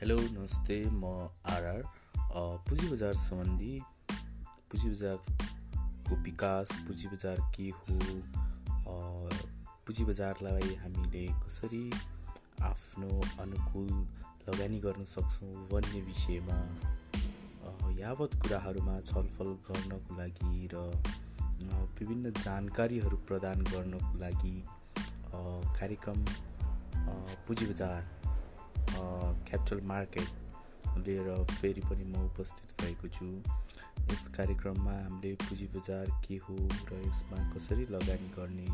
Hello नमस्ते म RR पुँजी बजार सम्बन्धी पुँजी बजारको विकास पुँजी बजार के हो पुँजी बजारलाई हामीले कसरी आफ्नो अनुकूल लगानी गर्न सक्छौँ भन्ने विषयमा यावत कुराहरूमा छलफल गर्नको लागि र विभिन्न जानकारीहरू प्रदान गर्नको लागि कार्यक्रम पुँजी बजार क्यापिटल मार्केट लिएर फेरि पनि म उपस्थित भएको छु। यस कार्यक्रममा हामीले पुँजी बजार के हो र यसमा कसरी लगानी गर्ने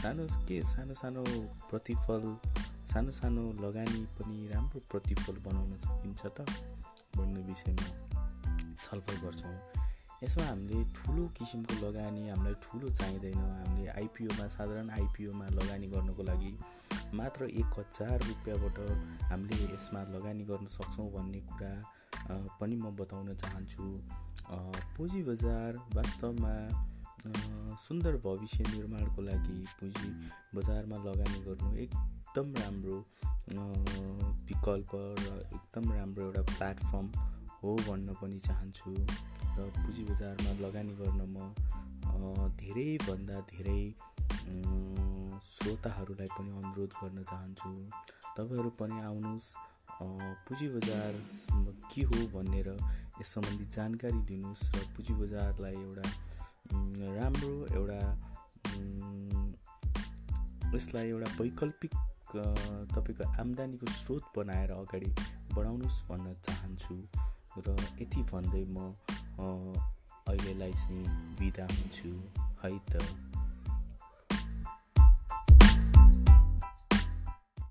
सानो के सानो सानो प्रतिफल सानो सानो लगानी पनि राम्रो प्रतिफल बनाउन सकिन्छ त भन्ने विषयमा छलफल गर्छौँ। यसमा हामीले ठुलो किसिमको लगानी हामीलाई ठुलो चाहिँदैन। हामीले आइपिओमा साधारण आइपिओमा लगानी गर्नको लागि मात्र एक हजार रुपियाँबाट हामीले यसमा लगानी गर्न सक्छौँ भन्ने कुरा पनि म बताउन चाहन्छु। पुँजी बजार वास्तवमा सुन्दर भविष्य निर्माणको लागि पुँजी बजारमा लगानी गर्नु एकदम राम्रो विकल्प र एकदम राम्रो एउटा प्लेटफर्म हो भन्न पनि चाहन्छु। र पुँजी बजारमा लगानी गर्न म धेरैभन्दा धेरै श्रोताहरूलाई पनि अनुरोध गर्न चाहन्छु। तपाईँहरू पनि आउनुहोस्। पुँजी बजार के हो भनेर यस सम्बन्धी जानकारी दिनुहोस् र पुँजी बजारलाई एउटा राम्रो एउटा यसलाई एउटा वैकल्पिक तपाईँको आम्दानीको स्रोत बनाएर अगाडि बढाउनुहोस् भन्न चाहन्छु र यति भन्दै म अहिलेलाई चाहिँ बिदा हुन्छु। है त।